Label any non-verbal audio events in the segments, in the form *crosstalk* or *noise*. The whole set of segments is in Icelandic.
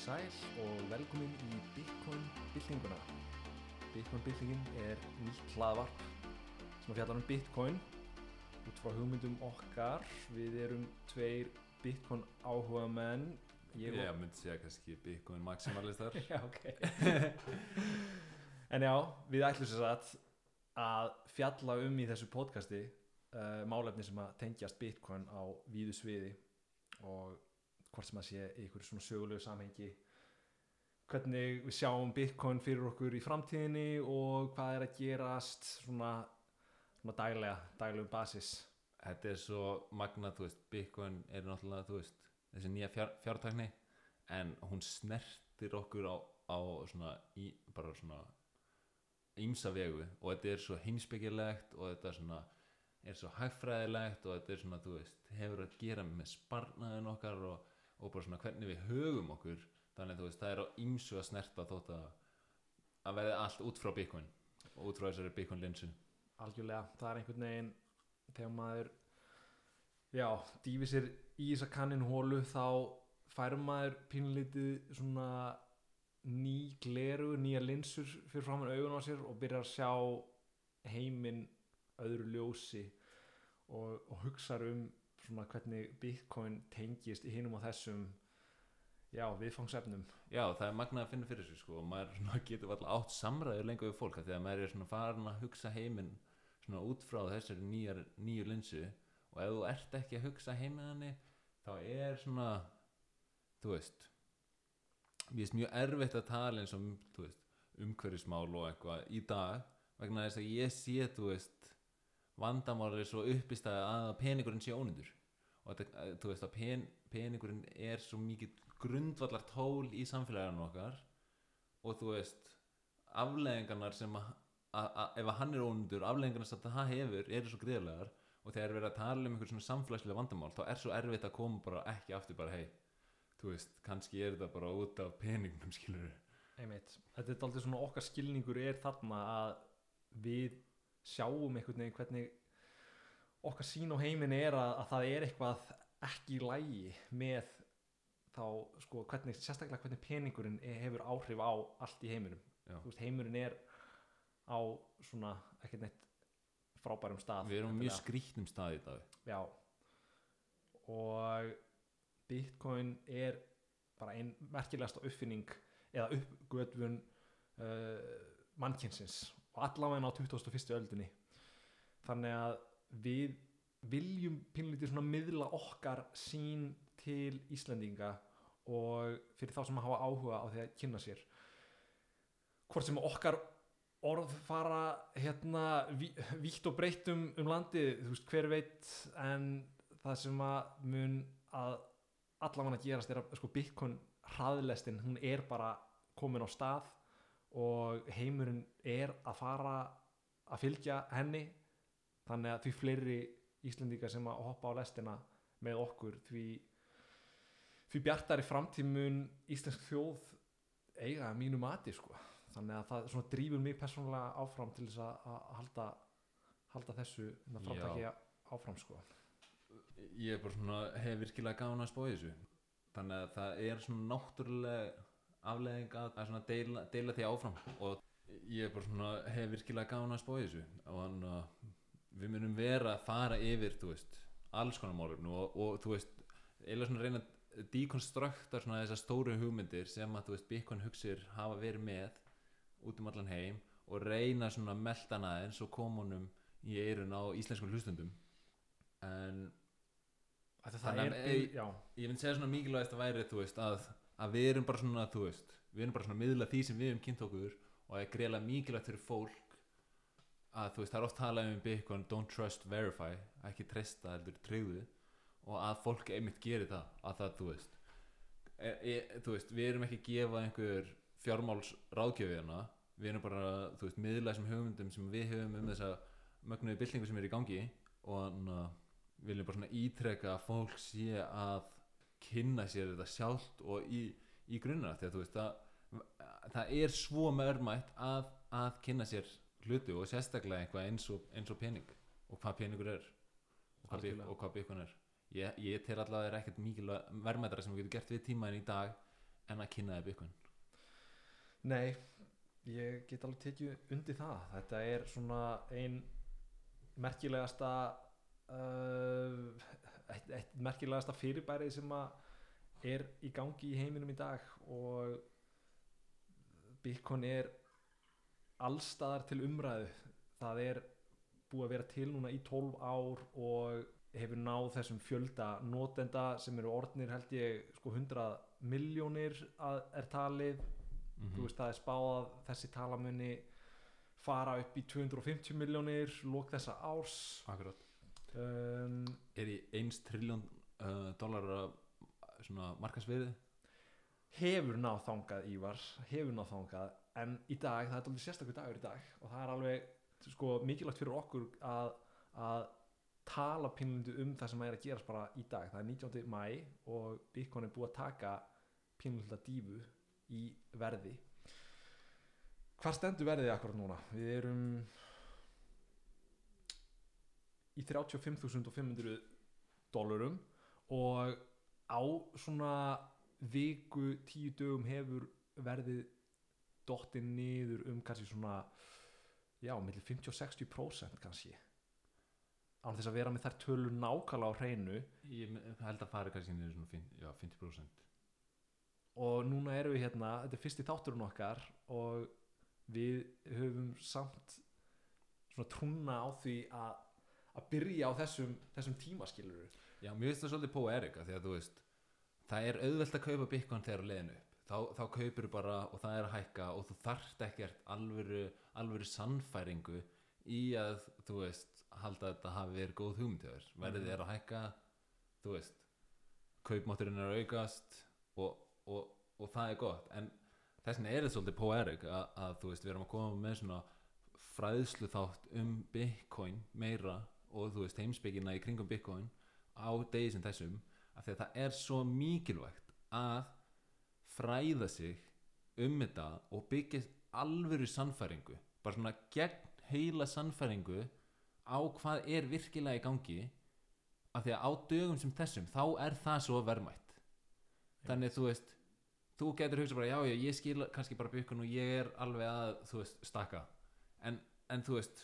sæl og velkomin í Bitcoin byltinguna. Bitcoin byltingin er nýtt hlaðvarp sem að fjalla um Bitcoin út frá hugmyndum okkar. Við erum tveir Bitcoin áhuga menn. Ég myndi segja kannski Bitcoin maximalistar *laughs* Já, ok. *laughs* en já, við ætlum sér satt að fjalla um í þessu podcasti uh, málefni sem að tengjast Bitcoin á víðu sviði og hvort sem að sé í einhverju svona sögulegu samhengi. Hvernig við sjáum Bitcoin fyrir okkur í framtíðinni og hvað er að gerast svona, svona daglega, daglegum basis. Þetta er svo magnað, þú veist, Bitcoin er náttúrulega, þú veist, þessi nýja fjár, fjártækni en hún snertir okkur á, á svona, í, bara svona ímsa vegu og þetta er svo heimsbyggilegt og þetta er svona er svo hægfræðilegt og þetta er svona, þú veist, hefur að gera með sparnaðin okkar og, og bara svona hvernig við högum okkur. Þannig að þú veist, það er á ímsu að snerta þótt að að verði allt út frá Bitcoin og út frá þessari Bitcoin linsu algjörlega, það er einhvern veginn þegar maður já, dýfi sér í þessa kannin hólu þá fær maður pínlítið svona ný gleru, nýja linsur fyrir framann augun á sér og byrjar að sjá heiminn öðru ljósi og, og hugsa um svona hvernig Bitcoin tengist í hinum á þessum já, viðfangsefnum. Já, það er magnað að finna fyrir þessu sko og maður *laughs* svona getur alltaf átt samræður lengur við fólk að maður er svona farin að hugsa heiminn svona út frá þessari nýju linsu. Og ef þú ert ekki að hugsa heiminnanni þá er svona þú veist mér finnst mjög erfitt að tala eins og veist, umhverfismál og eitthvað í dag vegna þess að ég sé þú veist vandamál er svo uppistæði að peningurinn sé ónundur og þetta, að, þú veist að pen, peningurinn er svo mikið grundvallar tól í samfélaginu okkar. Og þú veist afleðingarnar sem að, ef að hann er ónundur, afleðingarnar sem það hefur eru svo greiðlegar og þegar við erum að tala um einhver svona samfélagslega vandamál þá er svo erfitt að koma bara ekki aftur bara hei, þú veist, kannski er þetta bara út af peningnum *laughs* skilur Einmitt. Þetta er aldrei svona okkar skilningur er þarna að við sjáum einhvern veginn hvernig okkar sín á heiminn er að, að það er eitthvað ekki í lægi með þá sko hvernig, sérstaklega hvernig peningurinn er- hefur áhrif á allt í heiminum. Veist, heimurinn er á svona ekkert neitt frábærum stað við erum mjög skrítnum stað í dag. Já. Og Bitcoin er bara ein merkilegasta uppfinning eða uppgötvun uh, mannkynsins og allavega á 21. öldinni. Þannig að við viljum pínlítið svona miðla okkar sín til Íslendinga og fyrir þá sem hafa áhuga á því að kynna sér. Hvort sem okkar orð fara hérna ví- vítt og breytt um, landið þú veist hver veit en það sem að mun að allavega að gerast er að sko Bitcoin hraðlestin hún er bara komin á stað og heimurinn er að fara að fylgja henni þannig að því fleiri Íslendingar sem að hoppa á lestina með okkur því því bjartari framtímun íslensk þjóð eiga mínu mati sko. Þannig að það svona drífur mig persónulega áfram til þess að halda, halda þessu framtæki áfram sko. Ég er bara svona, hef virkilega gaman að spója þessu. Þannig að það er svona náttúrulega afleðing að, að svona deila, deila því áfram. Og ég er bara svona, hef virkilega gaman að spója þessu. Og þannig að við munum vera að fara yfir, veist alls konar málefnu og, og þú veist eða svona reyna að dekonstrukta svona þessar stóru hugmyndir sem að þú veist Bitcoin hugsir hafa verið með út um allan heim og reyna svona að melta hana eins og komunum í eirun á íslenskum hlustundum en Þetta Þannig að- já, ég myndi segja svona mikilvægast að væri þú veist, að, að við erum bara svona þú veist, við erum bara svona að miðla því sem við erum kynnt okkur og það er greiðlega mikilvægt fyrir fólk að þú veist, það er oft talað um Bitcoin don't trust, verify, ekki treysta heldur tryggðu og að fólk einmitt gerir það, að það þú veist e, e, þú veist, við erum ekki að gefa einhver fjármáls ráðgjöfina við erum bara, þú veist, miðla þessum hugmyndum sem við höfum um þessa mögnuði byltingu sem er í gangi og þannig að við viljum bara svona ítreka að fólk sé að kynna sér þetta sjálft og í, í grunna því að þú veist það, það er svo mörgmætt að, að kynna sér hluti og sérstaklega eitthvað eins og, eins og pening og hvað peningur er og hvað, bygg- og hvað byggun er. Ég, ég tel allavega það er ekkert mikil verðmættara sem við getum gert við tímaðin í dag en að kynna þið Bitcoin. Nei, ég get alveg tekið undir það. Þetta er svona ein merkilegasta uh, eitt, eitt merkilegasta fyrirbærið sem að er í gangi í heiminum í dag og Bitcoin er allstaðar til umræðu. Það er búið að vera til núna í 12 ár og hefur náð þessum fjölda notenda sem eru orðnir held ég sko 100 miljónir er talið. Mm þú veist það er spáð þessi talamunni fara upp í 250 miljónir lók þessa árs. Akkurat. Um, Er í 1 triljón uh, dólar svona markasviði hefur náð þangað Ívar hefur náð þangað en í dag, það er alveg sérstakur dagur í dag og það er alveg sko, mikilvægt fyrir okkur að, að tala pínlundu um það sem er að gerast bara í dag það er 19. mæ og Bitcoin er búið að taka pínlunda dífu í verði hvað stendur verðið akkurat núna? við erum í 35.500 dólarum og á svona viku, tíu dögum hefur verðið dottið niður um kannski svona já, millir 50-60% kannski. Án þess að vera með þær tölur nákvæmlega á hreinu. Ég held að fara kannski niður svona 50, já, 50% og núna erum við hérna, þetta er fyrsti þátturinn okkar og við höfum samt svona trúna á því að að byrja á þessum, þessum tímaskiluru Já, mér finnst það svolítið Pó Erika því að þú veist það er auðvelt að kaupa Bitcoin þegar að leiðinu upp þá, þá kaupir þú bara og það er að hækka og þú þarft ekkert alvöru, alvöru sannfæringu í að þú veist halda að þetta hafi verið góð hugmynd hjá þér verðið Mhm. er að hækka þú veist kaupmátturinn er aukast og, og, og það er gott en þess vegna er þetta svolítið Pó Erik að, að þú veist við erum að koma með svona fræðslu þátt um Bitcoin meira og þú veist heimspekina í kringum Bitcoin á degi sem þessum af því að það er svo mikilvægt að fræða sig um þetta og byggja alvöru sannfæringu. Bara svona gegn heila sannfæringu á hvað er virkilega í gangi af því að á dögum sem þessum þá er það svo verðmætt. Þannig þú veist þú getur hugsað bara já já ég skil kannski bara byggkun og ég er alveg að þú veist stakka en, en þú veist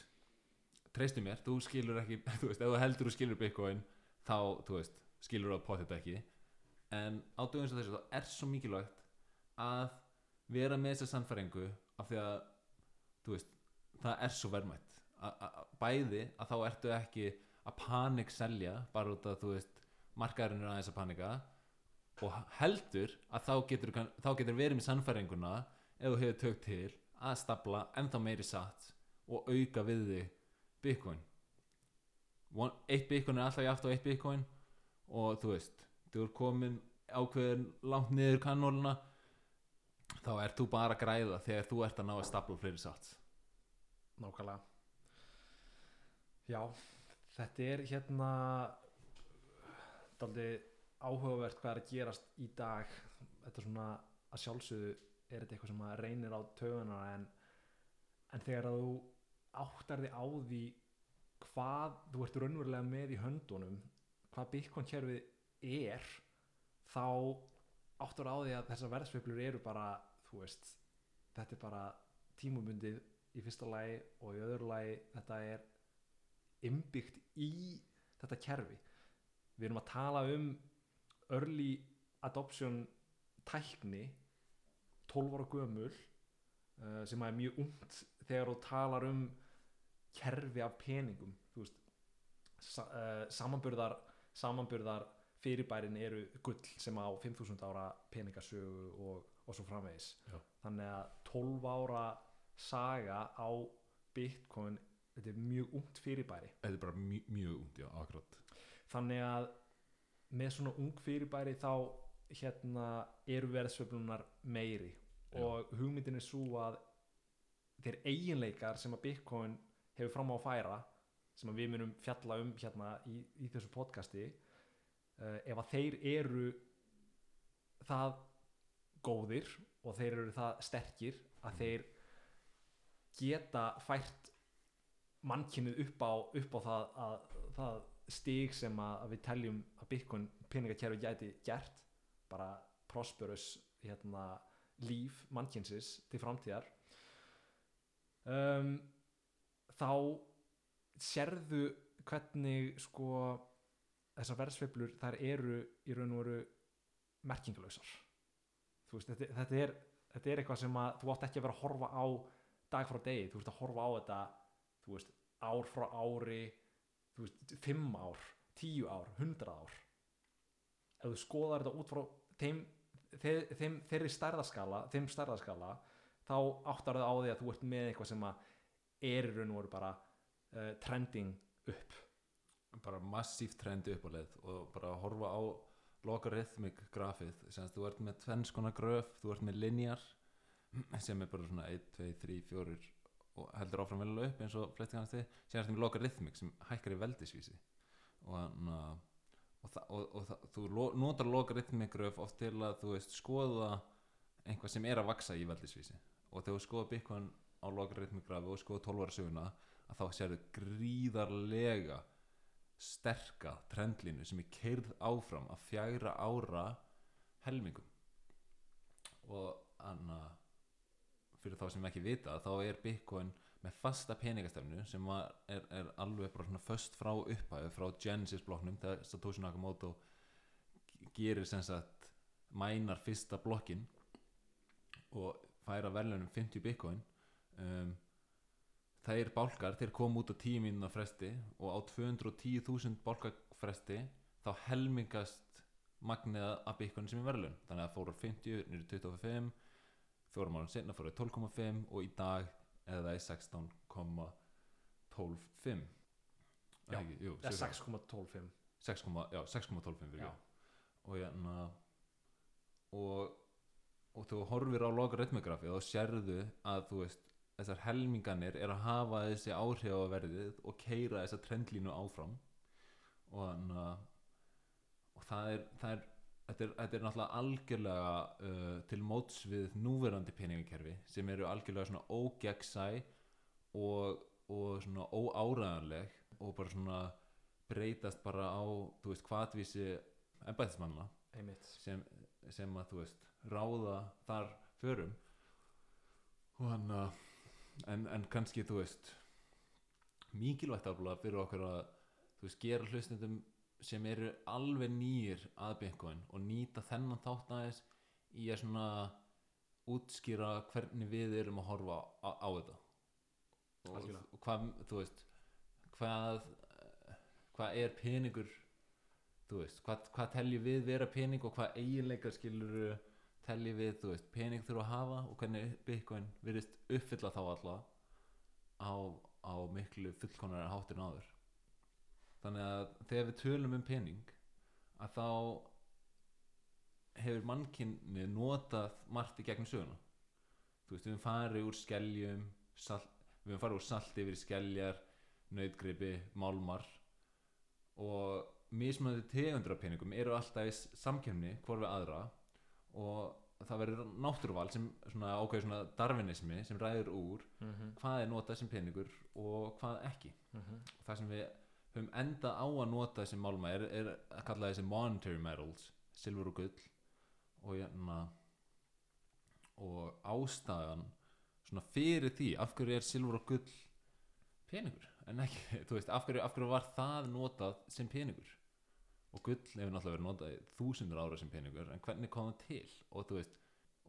treystu mér, þú skilur ekki *laughs* þú veist, ef þú heldur þú skilur bitcoin þá, þú veist, skilur þú að potið ekki en á dögum sem þessu þá er svo mikilvægt að vera með þessa sannfæringu af því að veist, það er svo verðmætt. Bæði að þá ertu ekki að panik selja bara út að þú veist markaðurinn er aðeins að panika og heldur að þá getur, þá getur verið með sannfæringuna ef þú hefur tök til að stapla ennþá meiri satt og auka við þig bitcoin. Eitt bitcoin er alltaf játt á eitt bitcoin og þú veist þú er komin ákveðin langt niður kannóluna. Þá ert þú bara að græða þegar þú ert að ná að stapla fleiri satt nákvæmlega. Já, þetta er hérna daldi áhugavert hvað er að gerast í dag. Þetta er svona að sjálfsögðu er þetta eitthvað sem að reynir á töguna en, en þegar að þú áttar þig á því hvað þú ert raunverulega með í höndunum hvað Bitcoin kerfið er þá áttar á því að þessar verðsveiflur eru bara þú veist, þetta er bara tímubundið í fyrsta lagi og í öðru lagi þetta er innbyggt í þetta kerfi. Við erum að tala um early adoption tækni 12 ára gömul uh, sem er mjög ungt þegar þú talar um kerfi af peningum. Veist uh, samanburðar samanburðar fyrirbærin eru gull sem á 5000 ára peningasögu og, og svo framvegis Já. þannig að 12 ára saga á bitcoin þetta er mjög ungt fyrirbæri þetta er bara mjög, mjög út, já, akkurat þannig að með svona ung fyrirbæri þá hérna eru verðsveiflunar meiri Já. og hugmyndin er svo að þeir eiginleikar sem að Bitcoin hefur fram á að færa sem að við munum fjalla um hérna í, í þessu podcasti uh, ef að þeir eru það góðir og þeir eru það sterkir að þeir geta fært mannkynnið upp á, upp á það, að, það stig sem að, við teljum að Bitcoin peningakerfi gæti gert bara prosperous hérna, líf mannkynnsis til framtíðar. Um, þá sérðu hvernig sko þessar verðsveiflur þær eru í raun og veru merkingalausar þú veist, þetta, þetta, er, þetta er eitthvað sem að þú átt ekki að vera að horfa á dag frá degi, þú veist að horfa á þetta veist, ár frá ári þú veist, fimm ár tíu ár, hundrað ár. Ef þú skoðar þetta út frá þeim, þeim, þeim þeirri stærðaskala þeim stærðaskala þá áttar það á því að þú ert með eitthvað sem að er í raun og veru bara uh, trending upp bara massíft trendi upp á leið og bara að horfa á logarithmic grafið. Sem að þú ert með tvenns konar gröf þú ert með linjar sem er bara svona 1, 2, 3, 4 og heldur áfram vel upp eins og flesti kannast þið sem er þetta með logarithmic sem hækkar í veldisvísi. Og, og, og, og þú lo notar logarithmic gröf oft til að þú veist skoða einhvað sem er að vaksa í veldisvísi. Og þegar þú skoða Bitcoin á logarithmic grafi og skoða 12 ára söguna að þá sérðu gríðarlega sterka trendlínu sem er keirð áfram að fjagra ára helmingum. Og anna fyrir þá sem ekki vita þá er Bitcoin með fasta peningastefnu sem er, er alveg bara svona föst frá upphæðu frá Genesis blokknum þegar Satoshi Nakamoto gerir sem sagt mænar fyrsta blokkin og færa verðlunum 50 Bitcoin um, þeir bálkar, þeir kom út á 10 mínúna fresti og á 210.000 bálkafresti þá helmingast magnið af Bitcoin sem er verðlun þannig að það fóru 50 nýri 25 fjórum árum senna fóru 12,5 og í dag eða er 16,125 Já, eða cirka. 6,125 6, já, 6,12 fyrir Já. og hérna og, og þú horfir á logaritmografi þá sérðu að þú veist þessar helminganir er að hafa þessi áhrif á verðið og keira þessa trendlínu áfram. Og þannig að og það er, það er þetta er, þetta er náttúrulega algjörlega uh, til móts við núverandi peningakerfi sem eru algjörlega svona ógegnsæ og, og svona óáræðanleg og bara svona breytast bara á, þú veist, hvatvísi embæðismanna einmitt. sem, sem að, þú veist, ráða þar förum. Og hann að en, en kannski, þú veist mikilvægt aflega fyrir okkur að þú veist, gera hlustendum sem eru alveg nýjir að Bitcoin og nýta þennan þátt aðeins í að svona útskýra hvernig við erum að horfa á, á þetta. Og, og hvað, þú veist hvað hvað er peningur þú veist, hvað, hvað telji við vera pening og hvað eiginleikar skilur telji við, þú veist, pening þurfa að hafa og hvernig Bitcoin virðist uppfylla þá alla á, á miklu fullkonari háttir en áður. Þannig að þegar við tölum um pening að þá hefur mannkynni notað margt í gegnum söguna. Þú veist, við farið úr skeljum salt, við farið úr salti yfir í skeljar nautgripi, málmar og mismunandi tegundur af peningum eru alltaf í samkjöfni hvor við aðra og það verður náttúruval sem svona ákveður svona darwinismi sem ræður úr mm -hmm. hvað er notað sem peningur og hvað ekki. Og það sem við höfum endað á að nota þessi málma er, er að kalla þessi monetary metals silfur og gull og, hérna, og ástæðan svona fyrir því af hverju er silfur og gull peningur en ekki, *laughs* þú veist, af hverju, af hverju var það notað sem peningur og gull hefur náttúrulega verið notað í þúsundur ára sem peningur en hvernig kom það til? Og veist,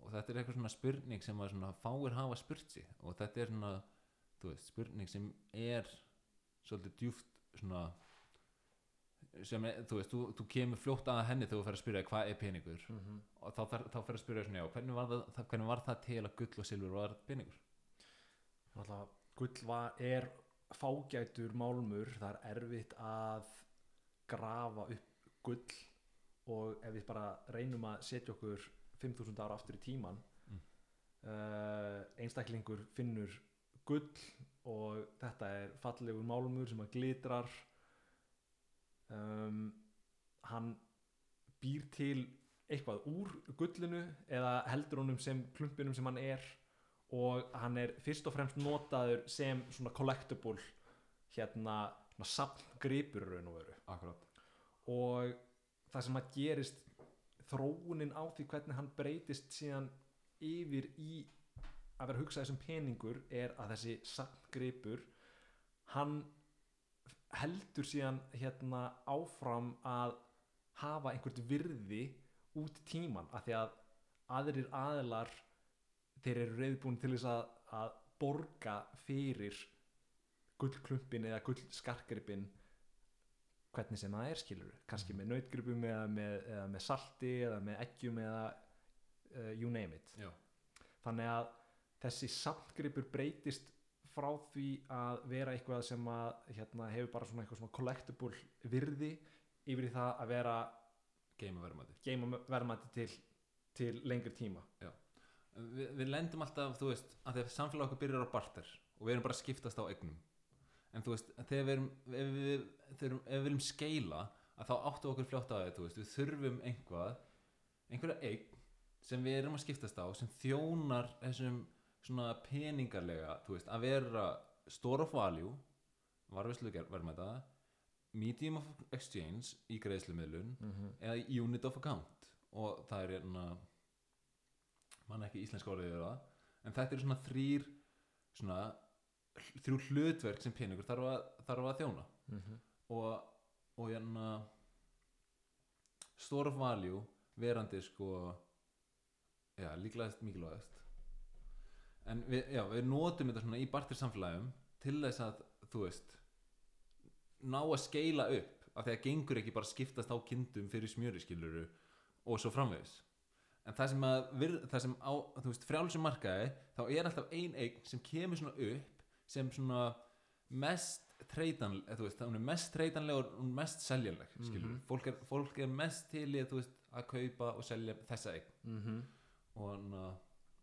og þetta er eitthvað svona spurning sem svona fáir hafa spurt sig. Og þetta er svona, veist, spurning sem er svolítið djúft svona sem er, þú veist, þú, þú kemur fljótt að henni þegar þú fer að spyrja hvað er peningur. Mhm. og þá, fer, þá fer að spyrja svona, já, hvernig var það, hvernig var það til að gull og silfur var peningur? Náttúrulega, gull var, er fágætur málmur. Það er erfitt að grafa upp gull og ef við bara reynum að setja okkur 5000 ára aftur í tíman Mm. uh, einstaklingur finnur gull og þetta er fallegur málmur sem að glitrar um, hann býr til eitthvað úr gullinu eða heldur honum sem klumpinum sem hann er og hann er fyrst og fremst notaður sem svona collectible hérna safngripur raun og veru Akkurát og það sem að gerist þróunin á því hvernig hann breytist síðan yfir í að vera að hugsa þessum peningur er að þessi samtgripur hann heldur síðan hérna áfram að hafa einhvert virði út tíman af því að aðrir aðilar þeir eru reyðbúin til þess að, að borga fyrir gullklumpin eða gullskarkripin hvernig sem það er skilur kannski með nautgripum eða með, eða með salti eða með eggjum eða uh, you name it. Já. þannig að þessi samtgripur breytist frá því að vera eitthvað sem að hérna, hefur bara svona eitthvað svona collectible virði yfir í það að vera geima verðmæti geima verðmæti til, til lengri tíma. Vi, við lendum alltaf, þú veist, að þegar samfélag okkur byrjar á barter og við erum bara að skiptast á eignum en þú veist, þegar við erum ef við, þegar, ef við viljum skeila að þá áttu okkur fljótt á veist, við þurfum einhvað, einhverja eign sem við erum að skiptast á sem þjónar þessum svona peningarlega, þú veist, að vera store of value varvislu verðmæta medium of exchange í greiðslumiðlun mm -hmm. eða unit of account og það er hérna mann ekki íslenska orðið en þetta eru svona þrýr svona þrjú hlutverk sem peningur þarf að, þarf að þjóna. Og, og hérna store of value verandi sko já, líklegast mikilvægast. En við, já, við notum þetta svona í bartir samfélagum til þess að, þú veist ná að skeila upp af því að gengur ekki bara skiptast á kindum fyrir smjöri skiluru og svo framvegis. En það sem að það sem á, þú veist, frjálsum markaði þá er alltaf ein eign sem kemur svona upp sem svona mest treytan, þú veist, hún er mest treytanleg og hún er mest seljanleg skilur Mhm. fólk, er, fólk er mest til í veist, að kaupa og selja þessa eign. Mm -hmm. og, na,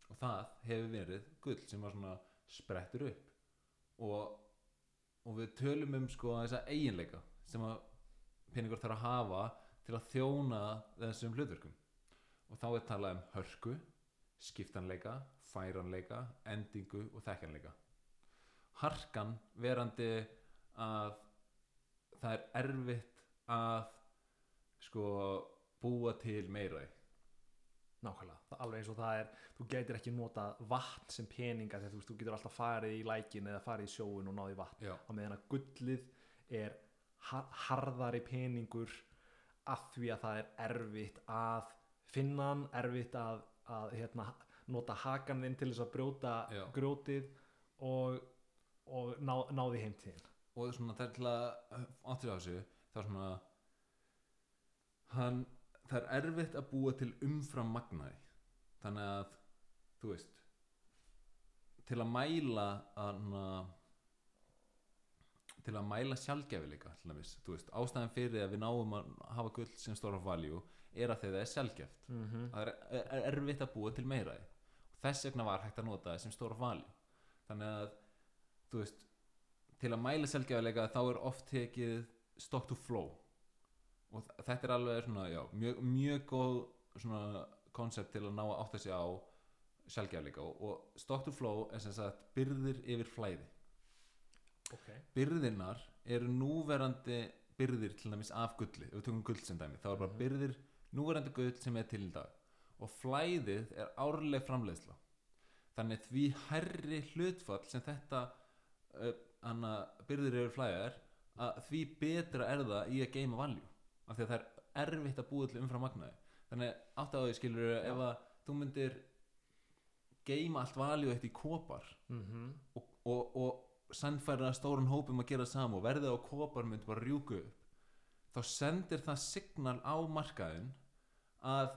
og það hefur verið gull sem var svona sprettur upp. Og, og við tölum um sko þessa eiginleika sem að peningur þarf að hafa til að þjóna þessum hlutverkum. Og þá er talað um hörku skiptanleika, færanleika endingu og þekkanleika harkan verandi að það er erfitt að sko búa til meira nákvæmlega, alveg eins og það er þú getur ekki nota vatn sem peninga þegar þú, veist, þú getur alltaf farið í lækin eða farið í sjóin og náði vatn. Já, á meðan að gullið er har harðari peningur af því að það er erfitt að finna hann, erfitt að, að hérna, nota hakan þinn til þess að brjóta Já. grjótið og, og ná, náði heimtíðin og svona það er til að áttir á þessu það er svona hann, það er erfitt að búa til umfram magnaði þannig að þú veist til að mæla að til að mæla sjálfgefileika þú veist, ástæðan fyrir að við náum að hafa gull sem store of value er að þegar það er sjálfgeft mm -hmm. það er, er erfitt að búa til meira í. og þess vegna var hægt að nota það sem stóra value þannig að þú veist, til að mæla selgjafilega þá er oft tekið stock to flow. Og þetta er alveg svona, já, mjög, mjög góð svona koncept til að ná að átta sig á sjálfgjafilega og, og stock to flow er sem sagt byrðir yfir flæði. Ok, byrðirnar eru núverandi byrðir til dæmis af gulli. Ef við tökum gull sem dæmi, þá er bara Mhm. byrðir núverandi gull sem er til í dag. Og flæðið er árleg framleiðsla. Þannig því herri hlutfall sem þetta uh, anna, byrðir yfir flæðið er að því betra er það í að geima valjú af því að það er erfitt að búa til umfram magnaði. Þannig átt að því skilur ef að þú myndir geima allt valjú eitt í kopar mm og, og, og sannfæra stóran hópum að gera sama og verðið á kopar myndi bara rjúku upp þá sendir það signal á markaðin að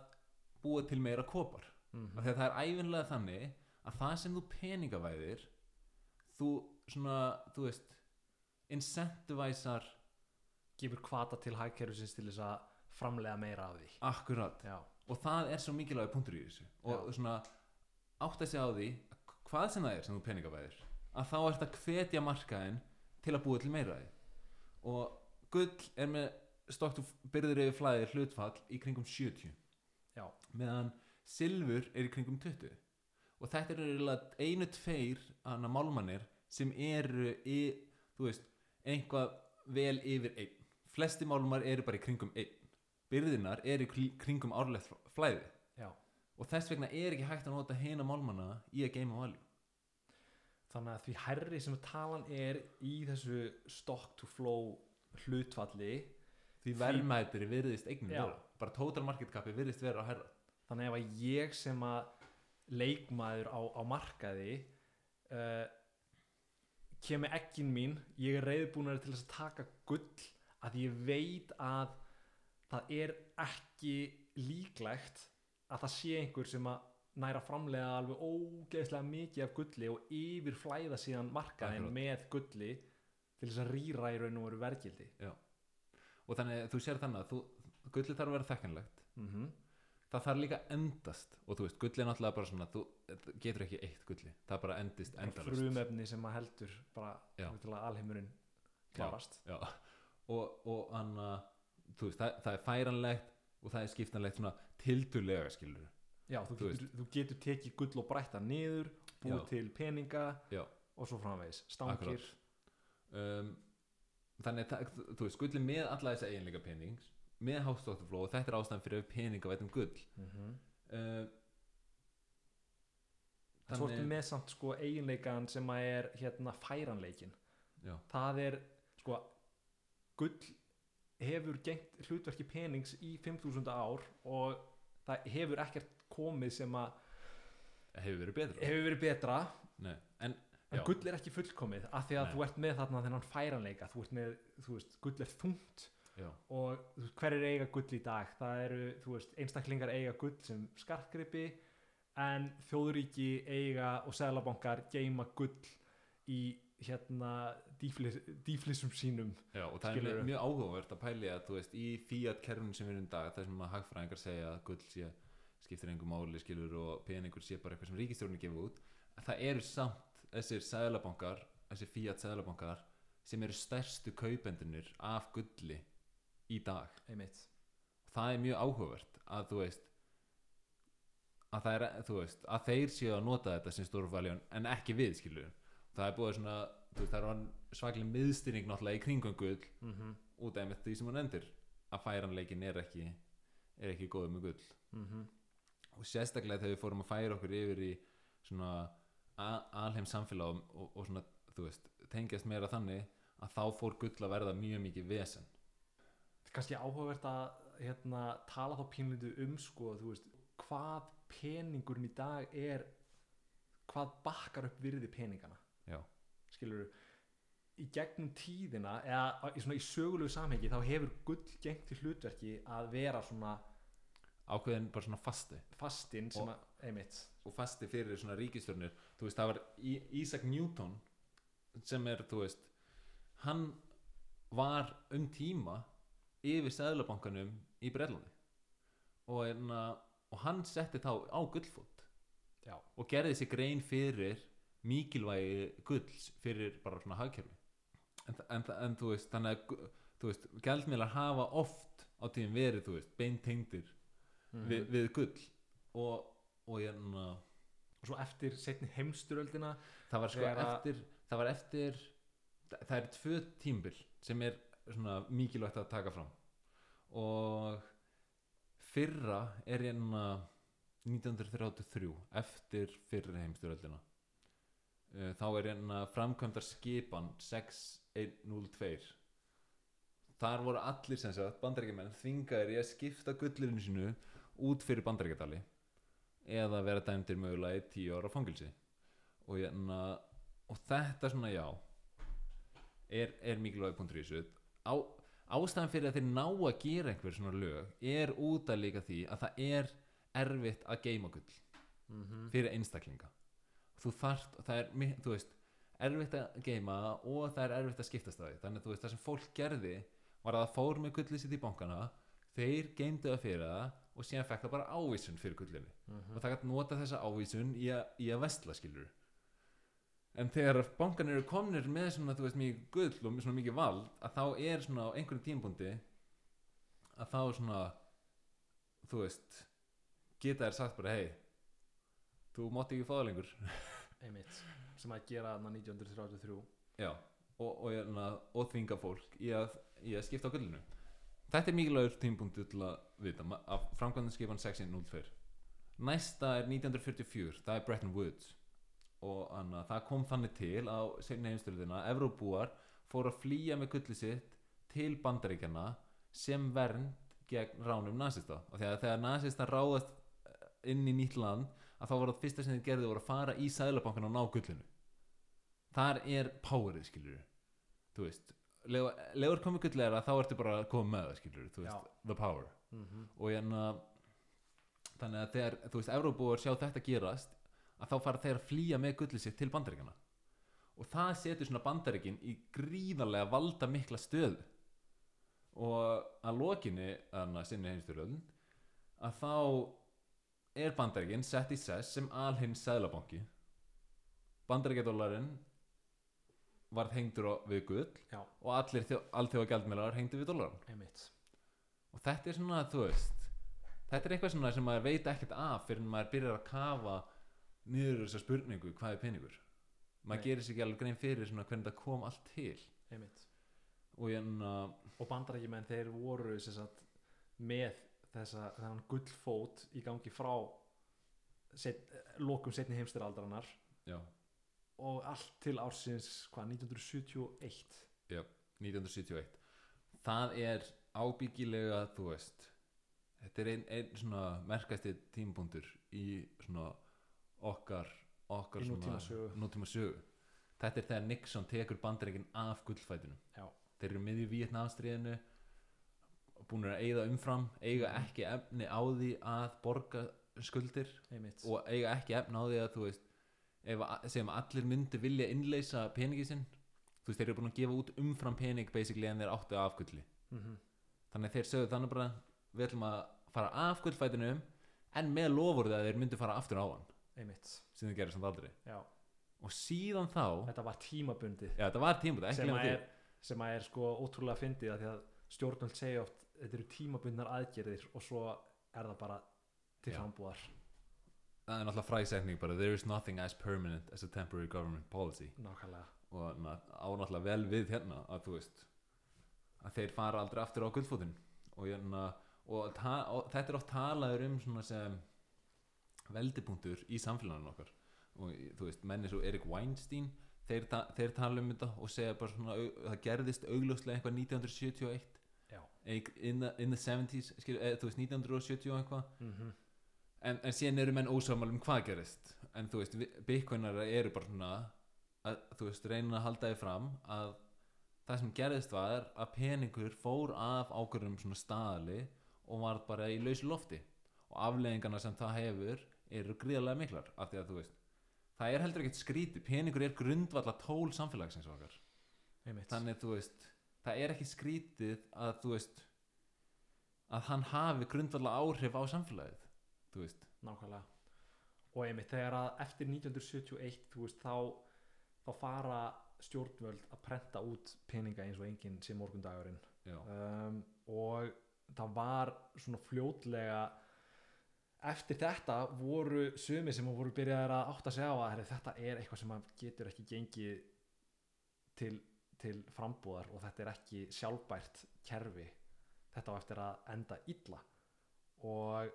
búa til meira kopar. Mhm. af því að það er æfinlega þannig að það sem þú peningavæðir þú svona, þú veist incentivæsar gefur kvata til hagkerfisins til þess að framlega meira af því. Akkurat. Já, og það er svo mikilvæg punktur í þessu. Og Já. svona átt að segja á því að hvað sem það er sem þú peningavæðir að þá ert að hvetja markaðin til að búa til meira af því. Og gull er með stokkt og byrðir yfir flæði hlutfall í kringum 70 já, meðan silfur er í kringum 20 og þetta eiginlega einu tveir hana málmannir sem eru í, þú veist, einhvað vel yfir einn. Flesti málmar eru bara í kringum einn. Byrðinar er í kringum árlegt flæði. Já. og þess vegna er ekki hægt að nota hina málmana í að geima value. Þannig að því herri sem talan er í þessu stock to flow hlutfalli því verðmætiri virðist eignin vera. Bara total market capi virðist vera að herra þannig ef að ég sem að leikmaður á, á markaði uh, kemur ekkin mín ég er reyðbúnar til þess að taka gull að ég veit að það er ekki líklegt að það sé einhver sem að næra framlega alveg ógeðslega mikið af gulli og yfir flæða síðan markaðin með gulli til þess að rýra í raun og veru vergildi og þannig þú sér þannig að gulli þarf að vera þekkanlegt mm -hmm. Það þarf líka endast. Og þú veist, gulli er náttúrulega bara svona þú getur ekki eitt gulli, það bara endist endalust frumefni sem að heldur bara Já. alheimurinn klárast. Já. og, og anna, þú veist, það, það er færanlegt og það er skiptanlegt svona tildulega skilur Já, þú, Þú getur, þú getur tekið gull og brætta niður búið Já. til peninga Já. og svo framvegis, stangir. Um, þannig að það- þú- veist, gulli með alla þessa eiginleika penings með hástóttufló og þetta er ástæðan fyrir peninga veitum gull. Mm -hmm. uh, Svo ertu með samt sko eiginleikan sem að er hérna færanleikin já, það er sko gull hefur gengt hlutverki penings í 5000 ár og það hefur ekkert komið sem að hefur verið betra. hefur verið betra. Nei, en en gull er ekki fullkomið af því að Nei. þú ert með þarna þennan færanleika. Þú ert með, þú veist, gull er þungt já, og þú veist, hver er eiga gull í dag það eru, þú veist, einstaklingar eiga gull sem skartgripi en þjóðuríki eiga og seðlabankar geima gull í hérna dýflis, dýflisum sínum já, og það er Skilurðu? mjög, áhugavert að pæli að þú veist, í fiat kerfinu sem við erum í dag það sem að hagfræðingar segja að gull sé skiptir engum máli skilur og peningur sé bara eitthvað sem ríkistjórnir gefa út það eru samt þessir seðlabankar þessir fiat seðlabankar sem eru stærstu kaupendunir af gulli í dag einmitt það er mjög áhugavert að þú veist að það er, þú veist, að þeir séu að nota þetta sem stórvaljón en ekki við skilur það er búið svona, þú veist, það er svaklega miðstyrning náttúrulega í kringum gull mm -hmm. út af því sem hún endur að færanleikin er ekki er ekki góð með gull Mhm. og sérstaklega þegar við fórum að færa okkur yfir í svona alheim samfélag og, og, svona, þú veist, tengjast meira þannig að þá fór gull að verða mjög mikið vesen kannski áhugavert að hérna, tala þá pínlítið um sko, veist, hvað peningurinn í dag er hvað bakkar upp virði peningana. Já. skilur í gegnum tíðina eða í, í sögulegu samhengi þá hefur gull gengt til hlutverki að vera svona ákveðin bara svona fasti. fastinn sem Og- að, einmitt. og fasti fyrir svona ríkistjórnir þú veist, það var Í- Isaac Newton sem er, þú veist hann var um tíma yfir seðlabankanum í Brellandi og, enna, og hann setti þá á gullfót Já. og gerði sér grein fyrir mikilvægi gulls fyrir bara svona hagkerfi en, en, en þú veist, þannig að þú veist, gjaldmiðlar hafa oft á tíðum verið, þú veist, beintengdir Mhm. við, við gull og, og hérna og svo eftir setni heimsturöldina það var sko eftir það var eftir það er tvö tímbil sem er svona mikilvægt að taka fram. Og fyrra er hérna 1933 eftir fyrri heimstyröldina Uh, þá er hérna framkvæmdar skipan 6102 þar voru allir sem sagt bandarækjumenn þvingaðir í að skipta gullirinu sínu út fyrir bandarækjadali eða vera dæmdir mögulega í 10 ára fangilsi og, hérna, og þetta svona já er, er mikilvæg punktur í þessu Á, ástæðan fyrir að þeir ná að gera einhver svona lög er út að líka því að það er erfitt að geima gull mm -hmm. fyrir einstaklinga. Þú þarft, það er, þú veist erfitt að geima og það er erfitt að skiptast það þannig að þú veist, það sem fólk gerði var að það fór með gullið sitt í bankana þeir geimdu það fyrir það og síðan fekk það bara ávísun fyrir gullinu. Og það gæti nota þessa ávísun í, a, í að vestla skilur en þegar bankan eru komnir með svona, þú veist, mikið gull og svona mikið vald að þá er svona á einhverjum tímpúndi að þá svona þú veist geta þær sagt bara, hei þú mátt ekki fá það lengur. *laughs* Einmitt. Sem að gera þarna 1933 já, og, og, og, og þvinga fólk í að, í að skipta á gullinu. Þetta er mikilvægur tímpunktu til að vita. Ma- af framkvæmdanskipan 1602 næsta er 1944 það er Bretton Woods og anna, það kom þannig til á seinni heimstyrðina Evróbúar fóru að flýja með gulli sitt til bandaríkjana sem vernd gegn ránum nazista og þegar, þegar nazista ráðast eh, inn í nýtt land að þá var það fyrsta sem þið gerði voru að fara í sæðlabankan og ná gullinu. Þar er powerið skilur þú veist legur komið gullera þá ertu bara að koma með það skilur þú veist, the power. Mm og hérna þannig að þegar, þú veist, Evróbúar sjá þetta gerast að þá fara þeir að flýja með gullið sitt til bandaríkjana og það setur svona bandaríkin í gríðarlega valda mikla stöðu. Og að lokinni að sinni heimstyrjöldin að þá er bandaríkin sett í sess sem alhinn sæðlabanki bandaríkjadólarinn varð hengdur við gull Já. og allir þjó, alþjóða gjaldmiðlar hengdu við dólaran einmitt. Og þetta er svona, þú veist þetta er eitthvað sem maður veit ekkert af fyrir en maður byrjar að kafa niður þessa spurningu, hvað er peningur? Maður gerir sér ekki alveg grein fyrir svona hvernig það kom allt til. Einmitt. Og hérna, og bandarækjumenn þeir voru sagt, með þessa þennan gullfót í gangi frá set, lokum setni heimstyraldarinnar já, og allt til ársins hvað, 1971 1971 það er ábyggilega þú veist þetta er einn ein merkasti tímapunktur í svona okkar okkar nútímasögu. nútímasögu. þetta er þegar Nixon tekur bandareikin af gullfætunum Já. þeir eru miðju Vietnamstríðinu búin að eigða umfram eiga Mhm. ekki efni á því að borga skuldir einmitt og eiga ekki efni á því að þú veist ef að allir myndi vilja innleysa peningi sinn þú veist þeir eru búin að gefa út umfram pening basically en þeir áttu af gulli mm þannig að þeir sögðu þannig bara við ætlum að fara af gullfætinum en með lofurði að þeir myndu fara aftur á hann einmitt. sem þeir gerðu samt aldrei. Já. og síðan þá þetta var tímabundið. Já þetta var tímabúti, ekki sem að, er, sem að er sko ótrúlega fyndið að því að stjórnvöld segja oft þetta eru tímabundnar aðgerðir og svo er það bara til Já. frambúðar. Það er náttúrulega fræðsetning bara there is nothing as permanent as a temporary government policy. Nákvæmlega. Og na, á náttúrulega vel við hérna að þú veist að þeir fara aldrei aftur á gullfótinn. Og, hérna, og, ta, og þetta er oft talaður um svona sem veldipunktur í samfélaginu okkar. Og þú veist, menni svo Erik Weinstein þeir, ta, þeir tala um þetta og segja bara svona það gerðist augljóslega eitthvað 1971 Já. Eik- in the, in the 70s skil, eð, þú veist 1970 og eitthvað. Mm en, en síðan eru menn ósamal um hvað gerist. En þú veist, bitcoinar eru bara svona að þú veist, reyna að halda þið fram að það sem gerðist var að peningur fór af ákvörðum svona staðali og var bara í lausu lofti. Og afleðingarna sem það hefur eru gríðarlega miklar af því að þú veist það er heldur ekkert skrítið, peningur er grundvalla tól samfélagsins okkar. Einmitt. Þannig þú veist, það er ekki skrítið að þú veist að hann hafi grundvalla áhrif á samfélagið þú veist. Nákvæmlega. Og einmitt þegar að eftir 1971 þú veist þá þá fara stjórnvöld að prenta út peninga eins og enginn sem morgundagurinn. Um, og það var svona fljótlega eftir þetta voru sumi sem voru byrjaðir að átta sig á að herri, þetta er eitthvað sem getur ekki gengið til, til frambúðar og þetta er ekki sjálfbært kerfi. Þetta á eftir að enda illa. Og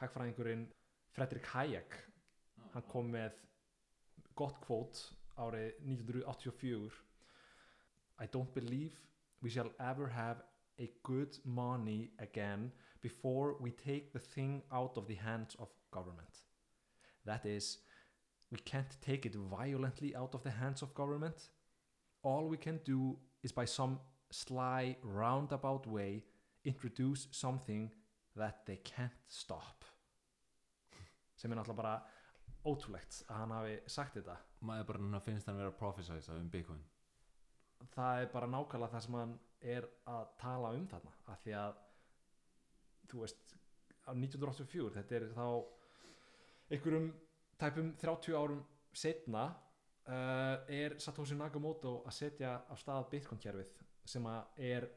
hagfræðingurinn Fredrik Hayek hann kom með gott kvót árið 1984 I don't believe we shall ever have a good money again before we take the thing out of the hands of government. That is we can't take it violently out of the hands of government. All we can do is by some sly roundabout way introduce something that they can't stop. *laughs* Sem er náttúrulega bara ótrúlegt að hann hafi sagt þetta. Maður bara núna finnst hann vera að prophesize um Bitcoin. Það er bara nákvæmlega það sem hann er að tala um þarna af því að þú veist á 1984 þetta er þá einhverjum tæpum 30 árum setna uh, er Satoshi Nakamoto að setja á stað Bitcoin kerfið sem að er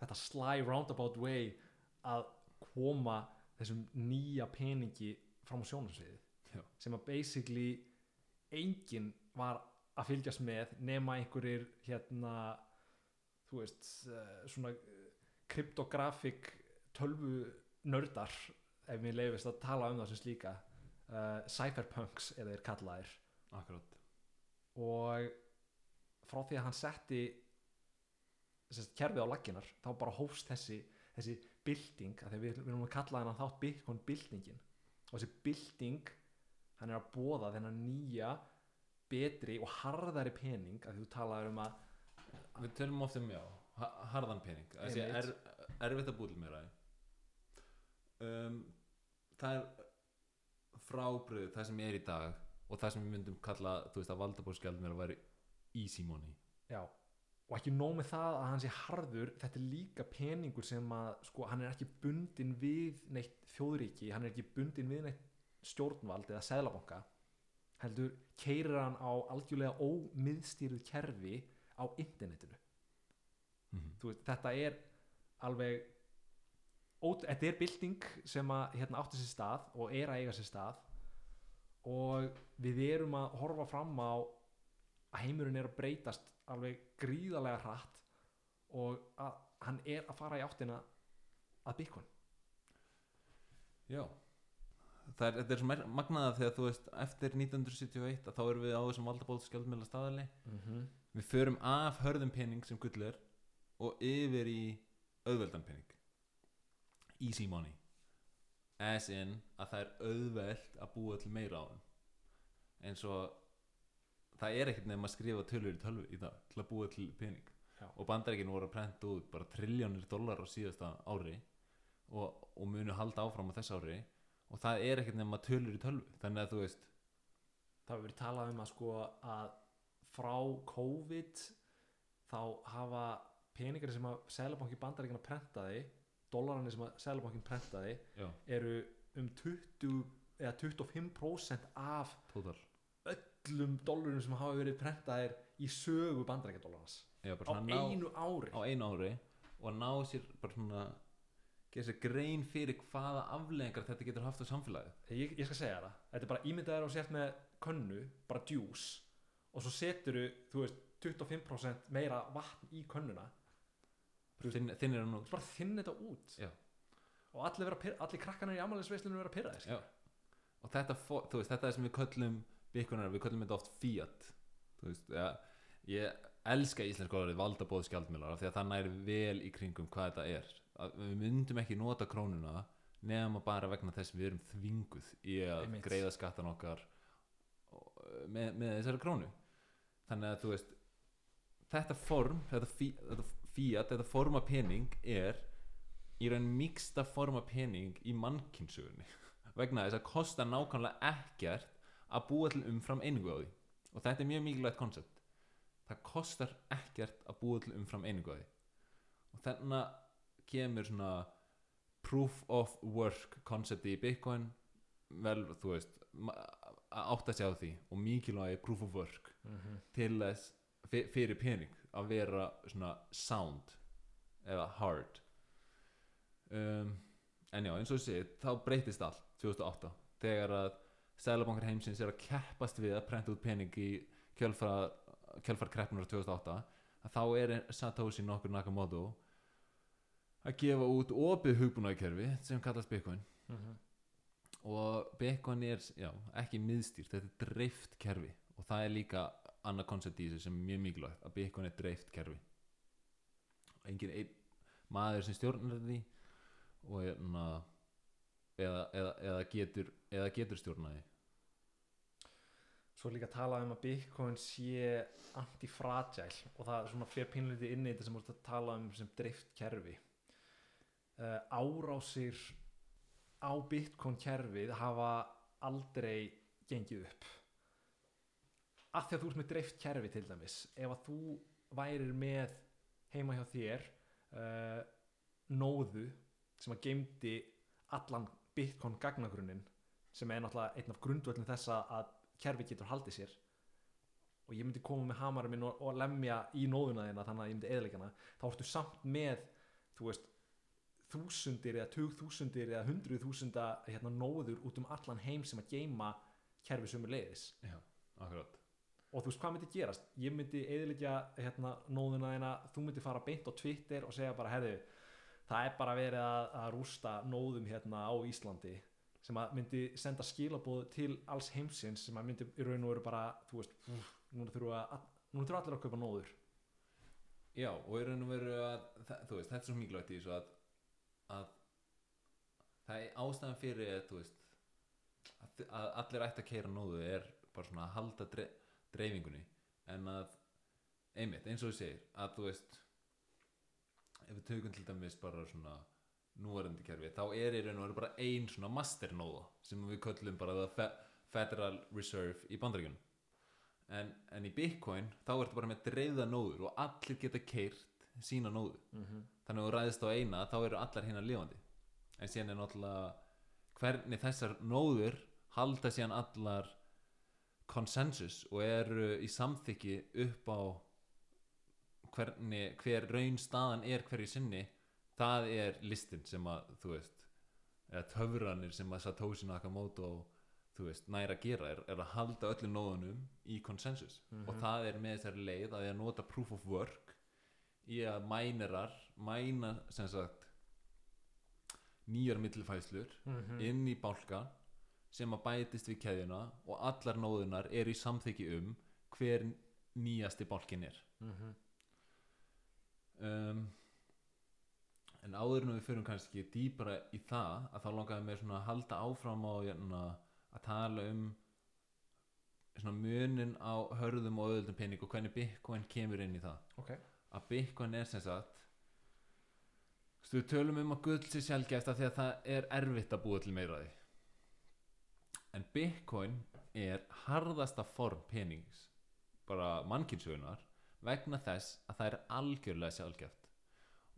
þetta sly roundabout way að koma þessum nýja peningi fram á sjónarsviði Já. sem að basically enginn var að fylgjast með nema einhverjir hérna þú veist uh, svona kryptografik tölvu nördar ef mér leifist að tala um það sem slíka uh, cypherpunks eða þeir kallaðir akkurat. Og frá því að hann setti kerfið á laginar þá bara hófst þessi, þessi bylting, að við, við erum að kalla þennan þátt Bitcoin byltingin. Og þessi bylting hann er að bóða þennan nýja betri og harðari pening að þú talaður um að við tölum oft um já, ha- harðan pening. Er, Einmitt. erfitt að búið til meira um, það er frábröð það sem er í dag og það sem við myndum kalla þú veist að valdabórskjald mér að væri easy money Já, og ekki nóg með það að hann sé harður, þetta er líka peningur sem að, sko, hann er ekki bundin við neitt þjóðríki, hann er ekki bundin við neitt stjórnvald eða seðlabanka, heldur keirir hann á algjörlega ómiðstýrið kerfi á internetinu. mm -hmm. Veist, þetta er alveg, þetta er bylting sem að hérna átti sér stað og er að eiga sér stað. Og við erum að horfa fram á að heimurinn er að breytast alveg gríðarlega hratt og að hann er að fara í áttina að Bitcoin. Já. Það er, þetta er svo mer- magnað að þegar þú veist eftir 1971 að þá erum við á þessum valdabórskjald meðla staðali mm -hmm. við förum af hörðum pening sem gull er og yfir í auðveldan pening easy money. As in að það er auðvelt að búa til meira á þeim. Eins og það er ekkert nefn að skrifa tölur í tölvu í dag til að búa til pening. Já. og bandaríkinn voru að prenta út bara triljónir dólar á síðasta ári og, og munu halda áfram á þess ári. Og það er ekkert nefn að tölur í tölvu. Þannig að þú veist það hefur verið talað um að sko að frá COVID þá hafa peningar sem að Sælabanki bandaríkina prentaði dólararnir sem að Sælabankin prentaði já, eru um 20 eða 25% af tótal. öllum dólarum sem hafa verið prentaðir í sögu bandarækjadólarans já, á einu ári. á einu ári og að ná sér bara svona gera sér grein fyrir hvaða afleðingar þetta getur haft á samfélagið. Ég, ég skal segja það, þetta er bara ímyndaður og sért með könnu, bara djús. Og svo seturu, þú veist 25% meira vatn í könnuna Þinn, þinn er hann út bara þinn þetta út Já. og allir, allir krakkanir í amalisveislunum vera pyrraðir Já. og þetta, þú veist, þetta er sem við köllum byggunar, við köllum þetta oft fiat þú veist, ja, ég elska íslensku orðið valdabóð skjaldmiðlar af því að það næri vel í kringum hvað þetta er að við myndum ekki nota krónuna nema bara vegna þess við erum þvinguð í að Einmitt. greiða skattan okkar og- með, með þessari krónu þannig að þú veist þetta form, þetta, fí, þetta fiat þetta forma pening er í raun miksta forma pening í mannkynsugunni *laughs* vegna þess að kosta nákvæmlega ekkert að búa til umfram einingu á því. Og þetta er mjög mikilvægt koncept. Það kostar ekkert að búa til umfram einingu á því. Og þannig kemur svona proof of work koncepti í Bitcoin. Vel, þú veist ma- að sig á því og mikilvægi proof of work mm -hmm. til þess fyrir pening að vera svona sound eða hard. Um, en já eins og segi þá breytist allt 2008 þegar að Sælabankar heimsins er að keppast við að prenta út pening í kjölfar, kjölfar kreppunar 2008 að þá er Satoshi nokkur Nakamoto að gefa út opið hugbúnaðkerfi sem kallast Bitcoin. Og Bitcoin er já, ekki miðstýrt, þetta er dreift kerfi og það er líka annað koncept í þessu sem er mjög mikilvægt að Bitcoin er dreift kerfi. Engin einn maður sem stjórnar því og hérna eða, eða, eða getur eða getur stjórnaði Svo líka að tala um að Bitcoin sé antifragile og það er svona fyrir pínlítið inn í þetta sem voru að tala um sem dreift kerfi. Uh, Árásir á Bitcoin kerfið hafa aldrei gengið upp af því að þú ert með dreift kerfi til dæmis ef að þú værir með heima hjá þér uh, nóðu sem að geymdi allan Bitcoin gagnagrunnin sem er náttúrulega einn af grundvöldin þess að- að kerfi getur haldið sér. Og ég myndi koma með hamarinn minn og, og lemja í nóðuna þína þannig að ég myndi eðleikana þá ertu samt með þú veist þúsundir eða tugþúsundir eða hundruð þúsunda hérna, nóður út um allan heim sem að geima kerfi sömu leiðis já, akkurat og þú veist hvað myndi gerast? Ég myndi eðilegja hérna, nóðuna þína þú myndi fara beint á Twitter og segja bara herðu það er bara verið að, að rústa nóðum hérna á Íslandi sem að myndi senda skilabóð til alls heimsins sem að myndi í raun og veru bara þú veist, núna þurfa allir að kaupa nóður. Já, og í raun og veru að það, þú veist, þetta er svo mikilvægt í þessu að, að það er ástæðan fyrir að, veist að, allir ætti að keira nóðu er bara svona að halda dre, dreifingunni en að einmitt, eins og þú segir, að þú veist ef við tökum til dæmis bara svona núverandi kerfi, þá er í raun og veru bara ein svona masternóða sem við köllum bara það Fe Federal Reserve í bandaríkjunum. En, en í Bitcoin þá ertu bara með dreifða nóður og allir geta keirt sína nóðu. Mm -hmm. þannig að þú ræðist á eina þá eru allar hérna lifandi. En síðan er náttúrulega hvernig þessar nóður halda síðan allar konsensus og eru í samþykki upp á hvernig, hver raun staðan er hverju sinni það er listin sem að þú veist eða töfranir sem að Satoshi Nakamoto þú veist, næra að gera er, er að halda öllum nóðunum í konsensus Mhm. og það er með þessari leið að að nota proof of work í að mænerar mæna sem sagt nýjar millifæslur Mhm. inn í bálka sem að bætist við keðjuna og allar nóðunar eru í samþykki um hver nýjasti bálkin er. Mhm. um, en áður en við fyrir kannski dýpara í það að þá langaði mér svona að halda áfram á hérna, að tala um svona munin á hörðum og öðuldum pening og hvernig Bitcoin kemur inn í það. Ok, að Bitcoin er sem sagt þú veist, við tölum um að gull sé sjálfgæft af því að það er erfitt að búa til meira af því en Bitcoin er harðasta form penings bara mannkynsögunar vegna þess að það er algjörlega sjálfgæft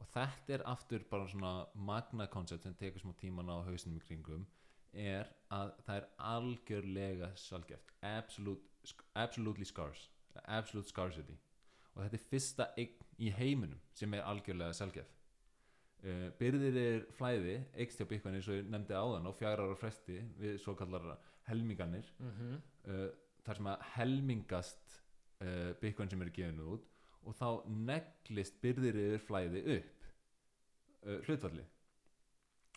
og þetta er aftur bara svona magna koncept sem tekur smá tíman á hausnum í kringum er að það er algjörlega sjálfgæft absolute, absolutely scarce absolute scarcity. Og þetta er fyrsta eign í heiminum sem er algjörlega sjálfgæf uh, byrðir er flæði eikst hjá Bitcoin eins og ég nefndi áðan á fjara ára fresti við svo kallar helminganir. Mm uh, þar sem að helmingast uh, Bitcoin sem eru gefinu út og þá neglist byrðir yfir flæði upp hlutvalli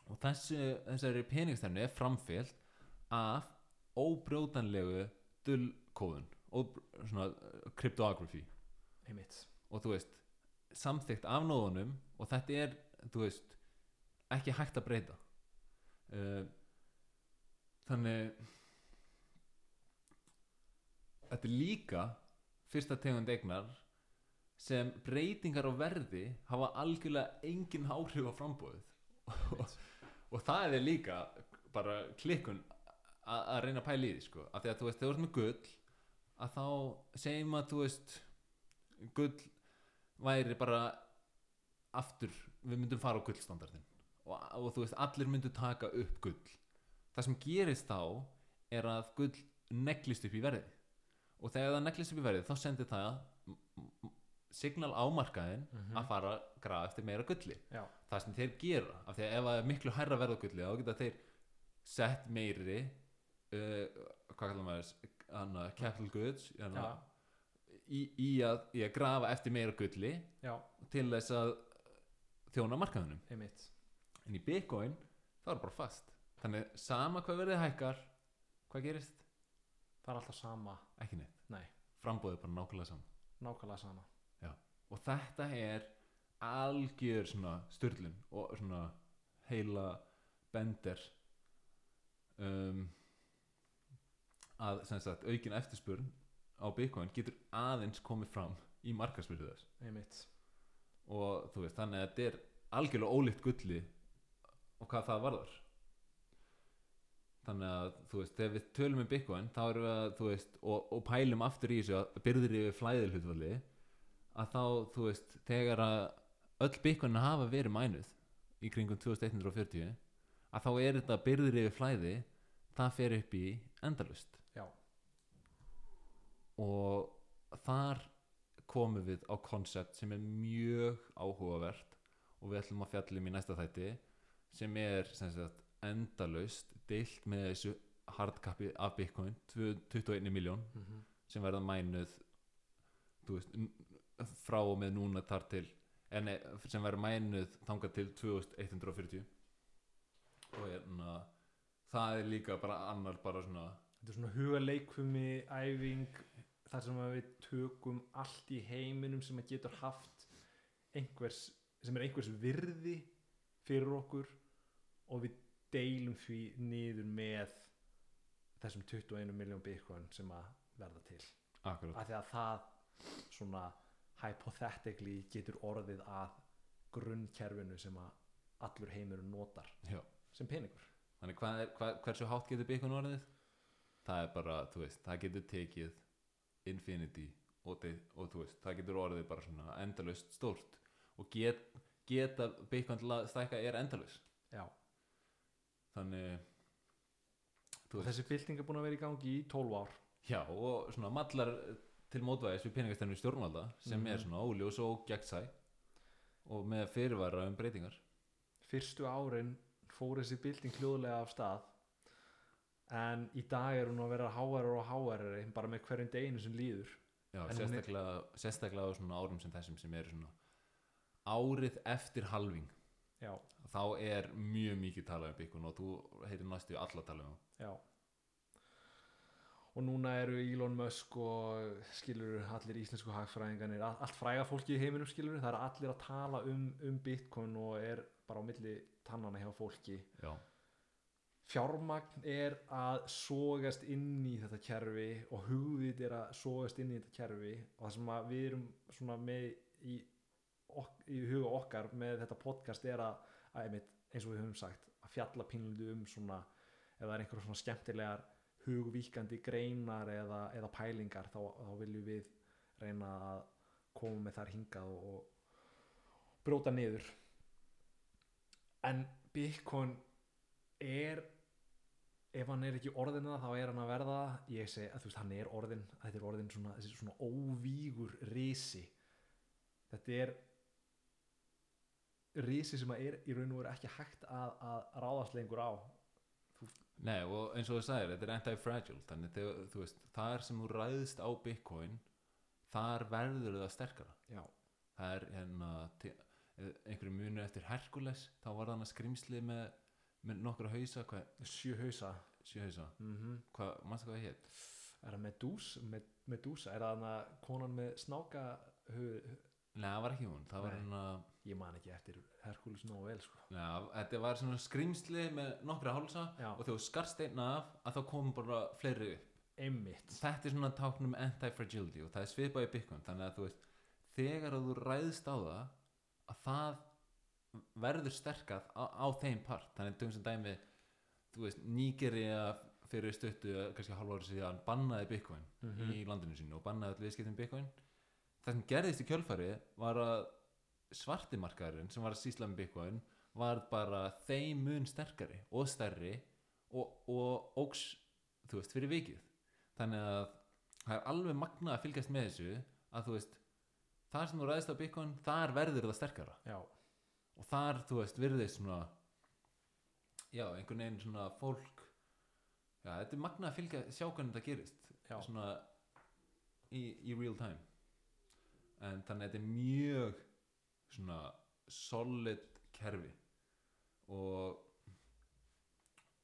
og þessu, þessari peningstefni er framfyllt af óbrjótanlegu dullkóðun og svona einmitt. Og þú veist samþykkt af nóðunum og þetta er þú veist ekki hægt að breyta. Uh, þannig þetta er líka fyrsta tegund eignar sem breytingar á verði hafa algjörlega engin áhrif á frambóðið og, *laughs* og það er líka bara klikkun að reyna að pæla í því sko. af því að þú veist, þegar þú ert með gull að þá segjum að þú veist gull væri bara aftur, við myndum fara á gullstandardin og, og þú veist, allir myndu taka upp gull. Það sem gerist þá er að gull neglist upp í verði. Og þegar það neglist upp í verði þá sendir það signal á markaðin Mhm. að fara að grafa eftir meira gulli. Já, það sem þeir gera af því að ef það er miklu hærra verð á gulli þá geta þeir sett meiri uh, hvað kallar maður hana, capital goods hana, í, í, að, í að grafa eftir meira gulli já, til þess að þjóna markaðunum einmitt. En í Bitcoin þá er það bara fast. Þannig sama hvað verðið hækkar hvað gerist? það er alltaf sama, ekki neitt. Nei, frambóðið bara nákvæmlega sama. Nákvæmlega sama. Og þetta er algjör svona styrlun og svona heila bender um, að sem sagt aukin eftirspurn á Bitcoin getur aðeins komið fram í markarsmyrðu þess. Einmitt, og þú veist þannig að þetta er algjörlega ólíkt gulli og hvað það varðar. Þannig að þú veist þegar við tölum um Bitcoin þá erum við að þú veist og, og pælum aftur í þessu að byrðir yfir flæðil hlutvalli að þá þú veist þegar að öll Bitcoin hafa verið mænuð í kringum 2140 að þá er þetta byrðir yfir flæði það fer upp í endalust já, og þar komum við á koncept sem er mjög áhugavert og við ætlum að fjallum í næsta þætti sem er sem sagt, endalaust deilt með þessu hardcapi af Bitcoin 21 miljón mm sem verða mænuð veist, frá og með núna þar til en, eh, sem verður mænuð þangað til 2140 og hérna það er líka bara annar bara svona þetta er svona hugaleikfumi æfing þar sem við tökum allt í heiminum sem að getur haft einhvers, sem er einhvers virði fyrir okkur og við deilum því niður með þessum 21 miljón bitcoin sem að verða til. Akkurat, af því að það svona hypothetically getur orðið að grunnkerfinu sem að allur heimurinn notar já. sem peningur. Þannig hvað er, hvað, hversu hátt getur byggun orðið? Það er bara, þú veist, það getur tekið infinity og, og þú veist, það getur orðið bara svona endalaust stórt. Og get, geta byggun til að stækka er endalaust. Já. þannig þessi bylting er búin að vera í gangi í 12 ár. Já, og svona mallar til mótvæðis við peningastefnu stjórnvalda sem er Mhm. svona óljós og gegnsæ og með fyrirvara um breytingar. Fyrstu árin fór þessi bylting hljóðlega af stað en í dag er hún að vera háarar og háarar bara með hverjum deginu sem líður. Já, hún er- sérstaklega, sérstaklega á svona árum sem þessum sem eru svona árið eftir halving. Já, þá er mjög mikið talað um byggun og þú heitir næstu alla talað um. Já. Og núna eru Elon Musk og skilur allir íslensku hagfræðinganir all- allt fræga fólki í heiminum skilur það er allir að tala um, um bitcoin og er bara á milli tannana hjá fólki. Já, fjármagn er að sogast inn í þetta kerfi og hugvit er að sogast inn í þetta kerfi og það sem við erum með í, ok, í huga okkar með þetta podcast er að, að eins og við höfum sagt að fjalla pínlundu um svona það er einhverjum svona skemmtilegar hugvíkandi greinar eða, eða pælingar þá, þá viljum við reyna að koma með þar hingað og, og bróta niður. En Bitcoin er ef hann er ekki orðin það þá er hann að verða ég segi að þú veist hann er orðin þetta er orðin svona, þessi svona óvígur risi. Þetta er risi sem að er í raun og veru ekki hægt að, að ráðast lengur á. Nei og eins og þú sagðir þetta er anti-fragile þannig þú veist, þar sem þú ræðist á Bitcoin þar verður það sterkara. Já, það er hérna einhverju munur eftir Herkules þá var þannig skrimsli með, með nokkra hausa hvað, sjö hausa. sjö hausa. Mm hvað, mannstu hvað það hétt? er það Medús, Med, Medúsa er það hana konan með snáka höf, Nei, það var ekki hún, það var hérna ég man ekki eftir Herkules nógu vel sko. Nei, þetta var svona skrimsli með nokkra hálsa Já. og þegar skarst einn af að þá kom bara fleiri upp. Einmitt. Þetta er svona táknum anti-fragility og það er svipað í Bitcoin. Þannig að þú veist þegar að þú ræðist á það að það verður sterkað á, á þeim part. Þannig að sem dæmi þú veist Nígeria fyrir stuttu kannski hálfa ári síðan bannaði Bitcoin Mhm. í landinu sínu og bannaði allir viðskiptum Bitcoin. Það sem gerðist í kjölfari var að svartimarkaðurinn sem var að sísla með Bitcoin var bara þeim mun sterkari og stærri og, og ógs þú veist fyrir vikið. Þannig að það er alveg magnað að fylgjast með þessu að þú veist þar sem þú ræðist á Bitcoin þar verður það sterkara. Já, og þar þú veist virðist svona já einhvern veginn svona fólk já þetta er magnað að fylgja sjá hvernig þetta gerist já, svona í, í real time. En þannig að þetta er mjög svona solid kerfi. Og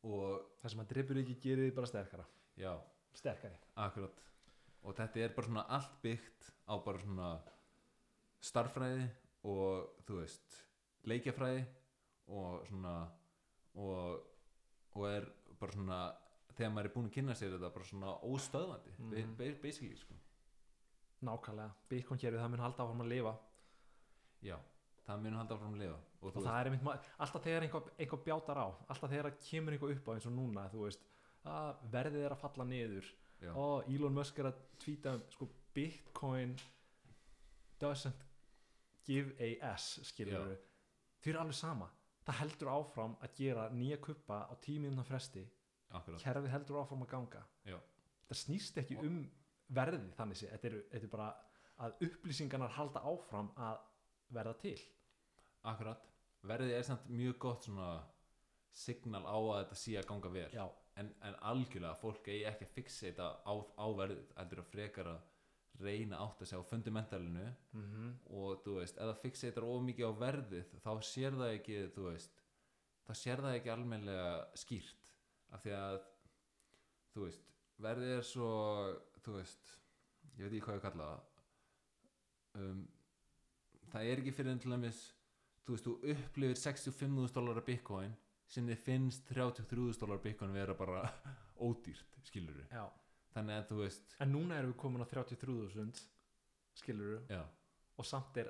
og það sem að drippur ekki gerir bara sterkara. Já, sterkari. Akkurat. Og þetta er bara svona allt byggt á bara svona starffræði og þú veist leikjafræði og svona og, og er bara svona þegar maður er búinn að kynna sér þetta bara svona óstöðvandi mm basically sko. Nákvæmlega, Bitcoin kerfið það mun halda áfram að lifa. Já, það munum halda áfram að lifa. Og, og það er einmitt, ma- alltaf þegar einhver, einhver bjátar á alltaf þegar kemur einhver upp á eins og núna þú veist, verðið er að falla niður. Já. og Elon Musk er að tvíta sko, Bitcoin doesn't give a s skilur Já. Því er alveg sama. Það heldur áfram að gera nýja kuppa á tímiðna fresti. Akkurat. Kerfið heldur áfram að ganga. Já. það snýst ekki um verðið þannig sé, þetta er, þetta er bara að upplýsingarnar halda áfram að verða til. Akkurat, verðið er samt mjög gott svona signal á að þetta sé að ganga vel. Já, en, en algjörlega fólk eigi ekki að fixa þetta á, á verðið heldur að frekar að reyna átt að sjá fundamentalinu mm og þú veist, það fixeitar of mikið á verðið þá sér það ekki þú veist, þá sér það ekki almennilega skýrt af því að þú veist, verðið er svo þú veist, ég veit ekki hvað ég kalla það um, það er ekki fyrir en til dæmis þú veist, þú upplifir 65.000 dólar bitcoin sem þið finnst 33.000 dólar bitcoin vera bara *laughs* ódýrt, skilur Já, þannig að þú veist en núna erum við komin á 33.000 skilur já, og samt er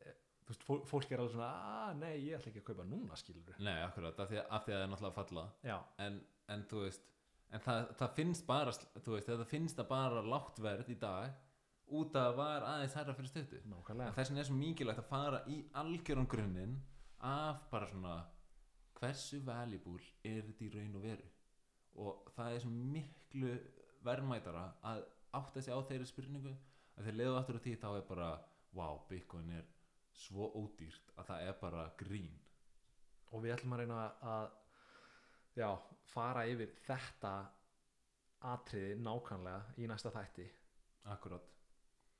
eh, veist, fó- fólk er alveg svona að nei, ég ætla ekki að kaupa núna skilur nei, akkurat, af því, að- af því að það er náttúrulega að falla. En, en þú veist en það, það finnst bara veist, það finnst það bara lágt verð í dag út að það var aðeins herra fyrir stötu þess vegna er svo mikilvægt að fara í algjöran grunninn af bara svona hversu valuable er þetta í raun og veru? Og það er svo miklu verðmætara að átta sig á þeirri spurningu. Að þeir leiðu aftur á því þá er bara wow, bitcoin er svo ódýrt að það er bara grín. Og við ætlum að reyna að já, fara yfir þetta atriði nákvæmlega í næsta þætti. Akkurat,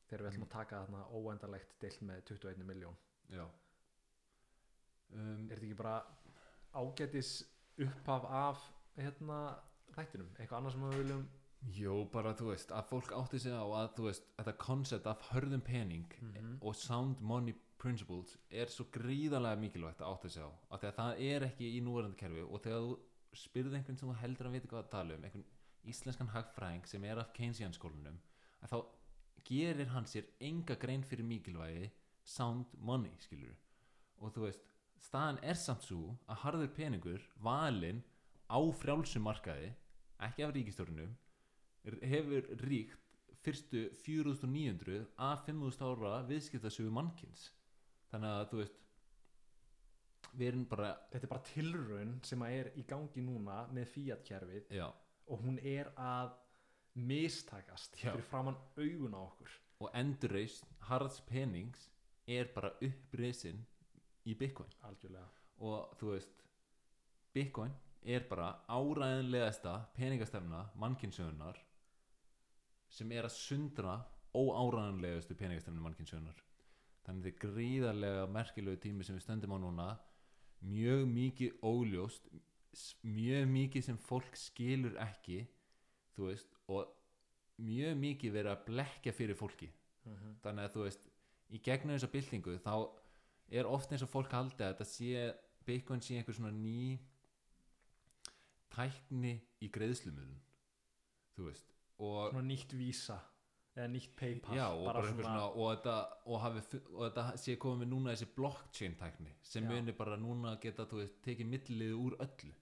þegar við ætlum að taka þarna óendarlegt dill með 21 miljón já. Um, er þetta ekki bara ágætis upphaf af hérna þættinum, eitthvað annað sem við viljum Jó, bara þú veist, að fólk átti sig á að þú veist, þetta koncept af hörðum pening Mhm. og sound money principles er svo gríðarlega mikilvægt að átti sig á af því að það er ekki í núverandi kerfi og þegar þú spyrði einhvern sem þú heldur að vita hvað að tala um einhvern íslenskan hagfræðing sem er af Keynesian skólanum að þá gerir hann sér enga grein fyrir mikilvægi sound money, skilur og þú veist, staðan er samt svo að harður peningur valinn á frjálsum markaði ekki af ríkistjórnum hefur ríkt fyrstu 4900 af 5000 ára viðskiptasögu mannkins þannig að þú veist við erum bara þetta er bara tilraun sem að er í gangi núna með Fiat kerfið já, og hún er að mistakast Já. fyrir framann augun á okkur. Og endurreist harðs penings er bara upprisin í bitcoin. Algjörlega. Og þú veist bitcoin er bara áræðinlegasta peningastefna mannkynsögunar sem er að sundra óáræðanlegastu peningastefnu mannkynsögunar þannig þetta er gríðarlega merkilegu tími sem við stöndum á núna. Mjög mikið óljóst mjög mikið sem fólk skilur ekki þú veist og mjög mikið verið að blekja fyrir fólki. Þannig að þú veist í gegnum þessa byltingu þá er oft eins og fólk haldi að þetta sé Bitcoin sé einhver svona ný tækni í greiðslumöðun þú veist og, svona nýtt vísa eða nýtt paypal já, og, bara svona, svona, og, þetta, og, hafi, og þetta sé komið með núna þessi blockchain tækni sem Já. muni bara núna geta veist, tekið millið úr öllu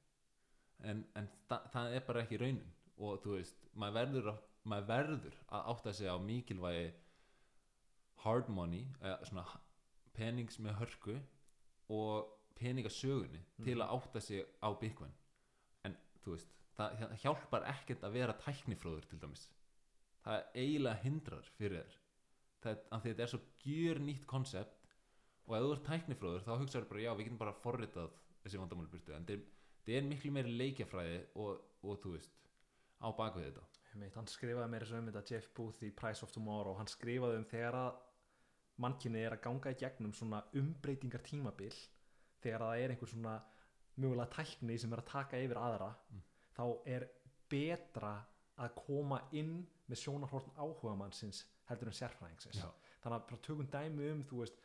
en, en þa það er bara ekki raunin og þú veist, maður verður að, maður verður að átta sig á mikilvægi hard money eða penings með hörku og peningasögunni til Mhm. að átta sig á Bitcoin en þú veist, það það hjálpar ekkert að vera tæknifróður til dæmis. Það eiginlega hindrar fyrir þér. Það, af því þetta er svo gjör nýtt konsept og ef þú ert tæknifróður þá hugsaður bara já við getum bara forritað þessi vandamáli burtu. En þetta er, er miklu meiri leikjafræði og, og þú veist á baku þetta. Hann skrifaði meira svo um þetta Jeff Booth í Price of Tomorrow. Hann skrifaði um þegar að mannkynni er að ganga í gegnum svona umbreytingar tímabil þegar að það er einhver svona mögulega tækni sem er að taka yfir aðra. Mm. Þá er betra að koma inn með sjónarhorn áhuga mannsins heldur en sérfræðingsins Já. þannig að bara tökum dæmi um þú veist,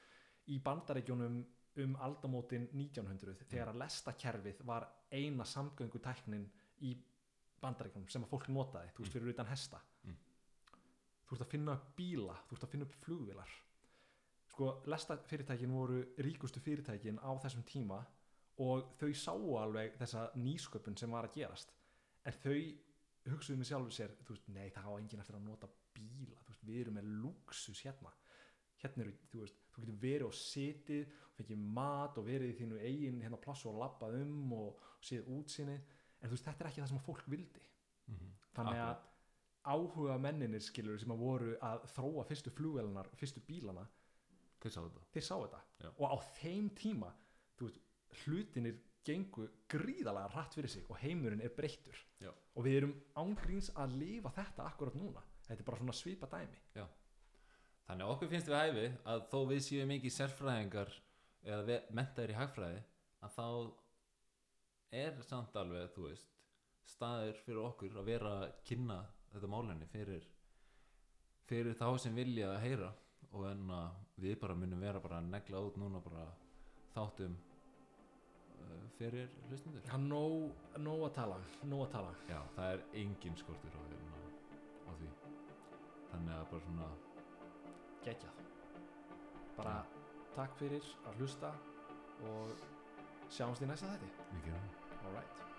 í bandaríkjunum um aldamótin 1900 þegar að lestakerfið var eina samgöngu tæknin í bandaríkjunum sem að fólk notaði, þú veist, Mm. fyrir utan hesta Mm. þú ert að finna upp bíla þú ert að finna upp flugvilar sko, lestafyrirtækin voru ríkustu fyrirtækin á þessum tíma og þau sáu alveg þessa nýsköpun sem var að gerast en þau hugsuðu með sjálfur sér þú veist, nei, það á enginn eftir að nota bíla þú veist, við erum með luxus hérna. Hérna eru, þú veist, þú getur verið og setið og fengið mat og verið í þínu eigin hérna pláss og labbað um og séð útsinni en þú veist, þetta er ekki það sem að fólk vildi. Mm -hmm. þannig að áhuga menninir skilur sem að voru að þróa fyrstu flugvelunar, fyrstu bílana hver sá þetta? þeir sá þetta. Og á þeim tíma þú veist, hlutinir gengu gríðalega rætt fyrir sig og heimurinn er breyttur. Já. og við erum ángríns að lifa þetta akkurat núna. Þetta er bara svona svipa dæmi. Þannig að okkur finnst við hæfi að þó við séum mikið sérfræðingar eða mentaðir í hagfræði að þá er samt alveg, þú veist staðir fyrir okkur að vera að kynna þetta málefni fyrir fyrir þá sem vilja að heyra. Og en að við bara munum vera bara að negla út núna bara þáttum fyrir hlustundur hann nóg að tala nóg að tala. Já, það er engin skortur á, hérna, á því. Þannig að bara svona geggjað. Bara takk fyrir að hlusta og sjáumst í næsta þætti. Mikið alright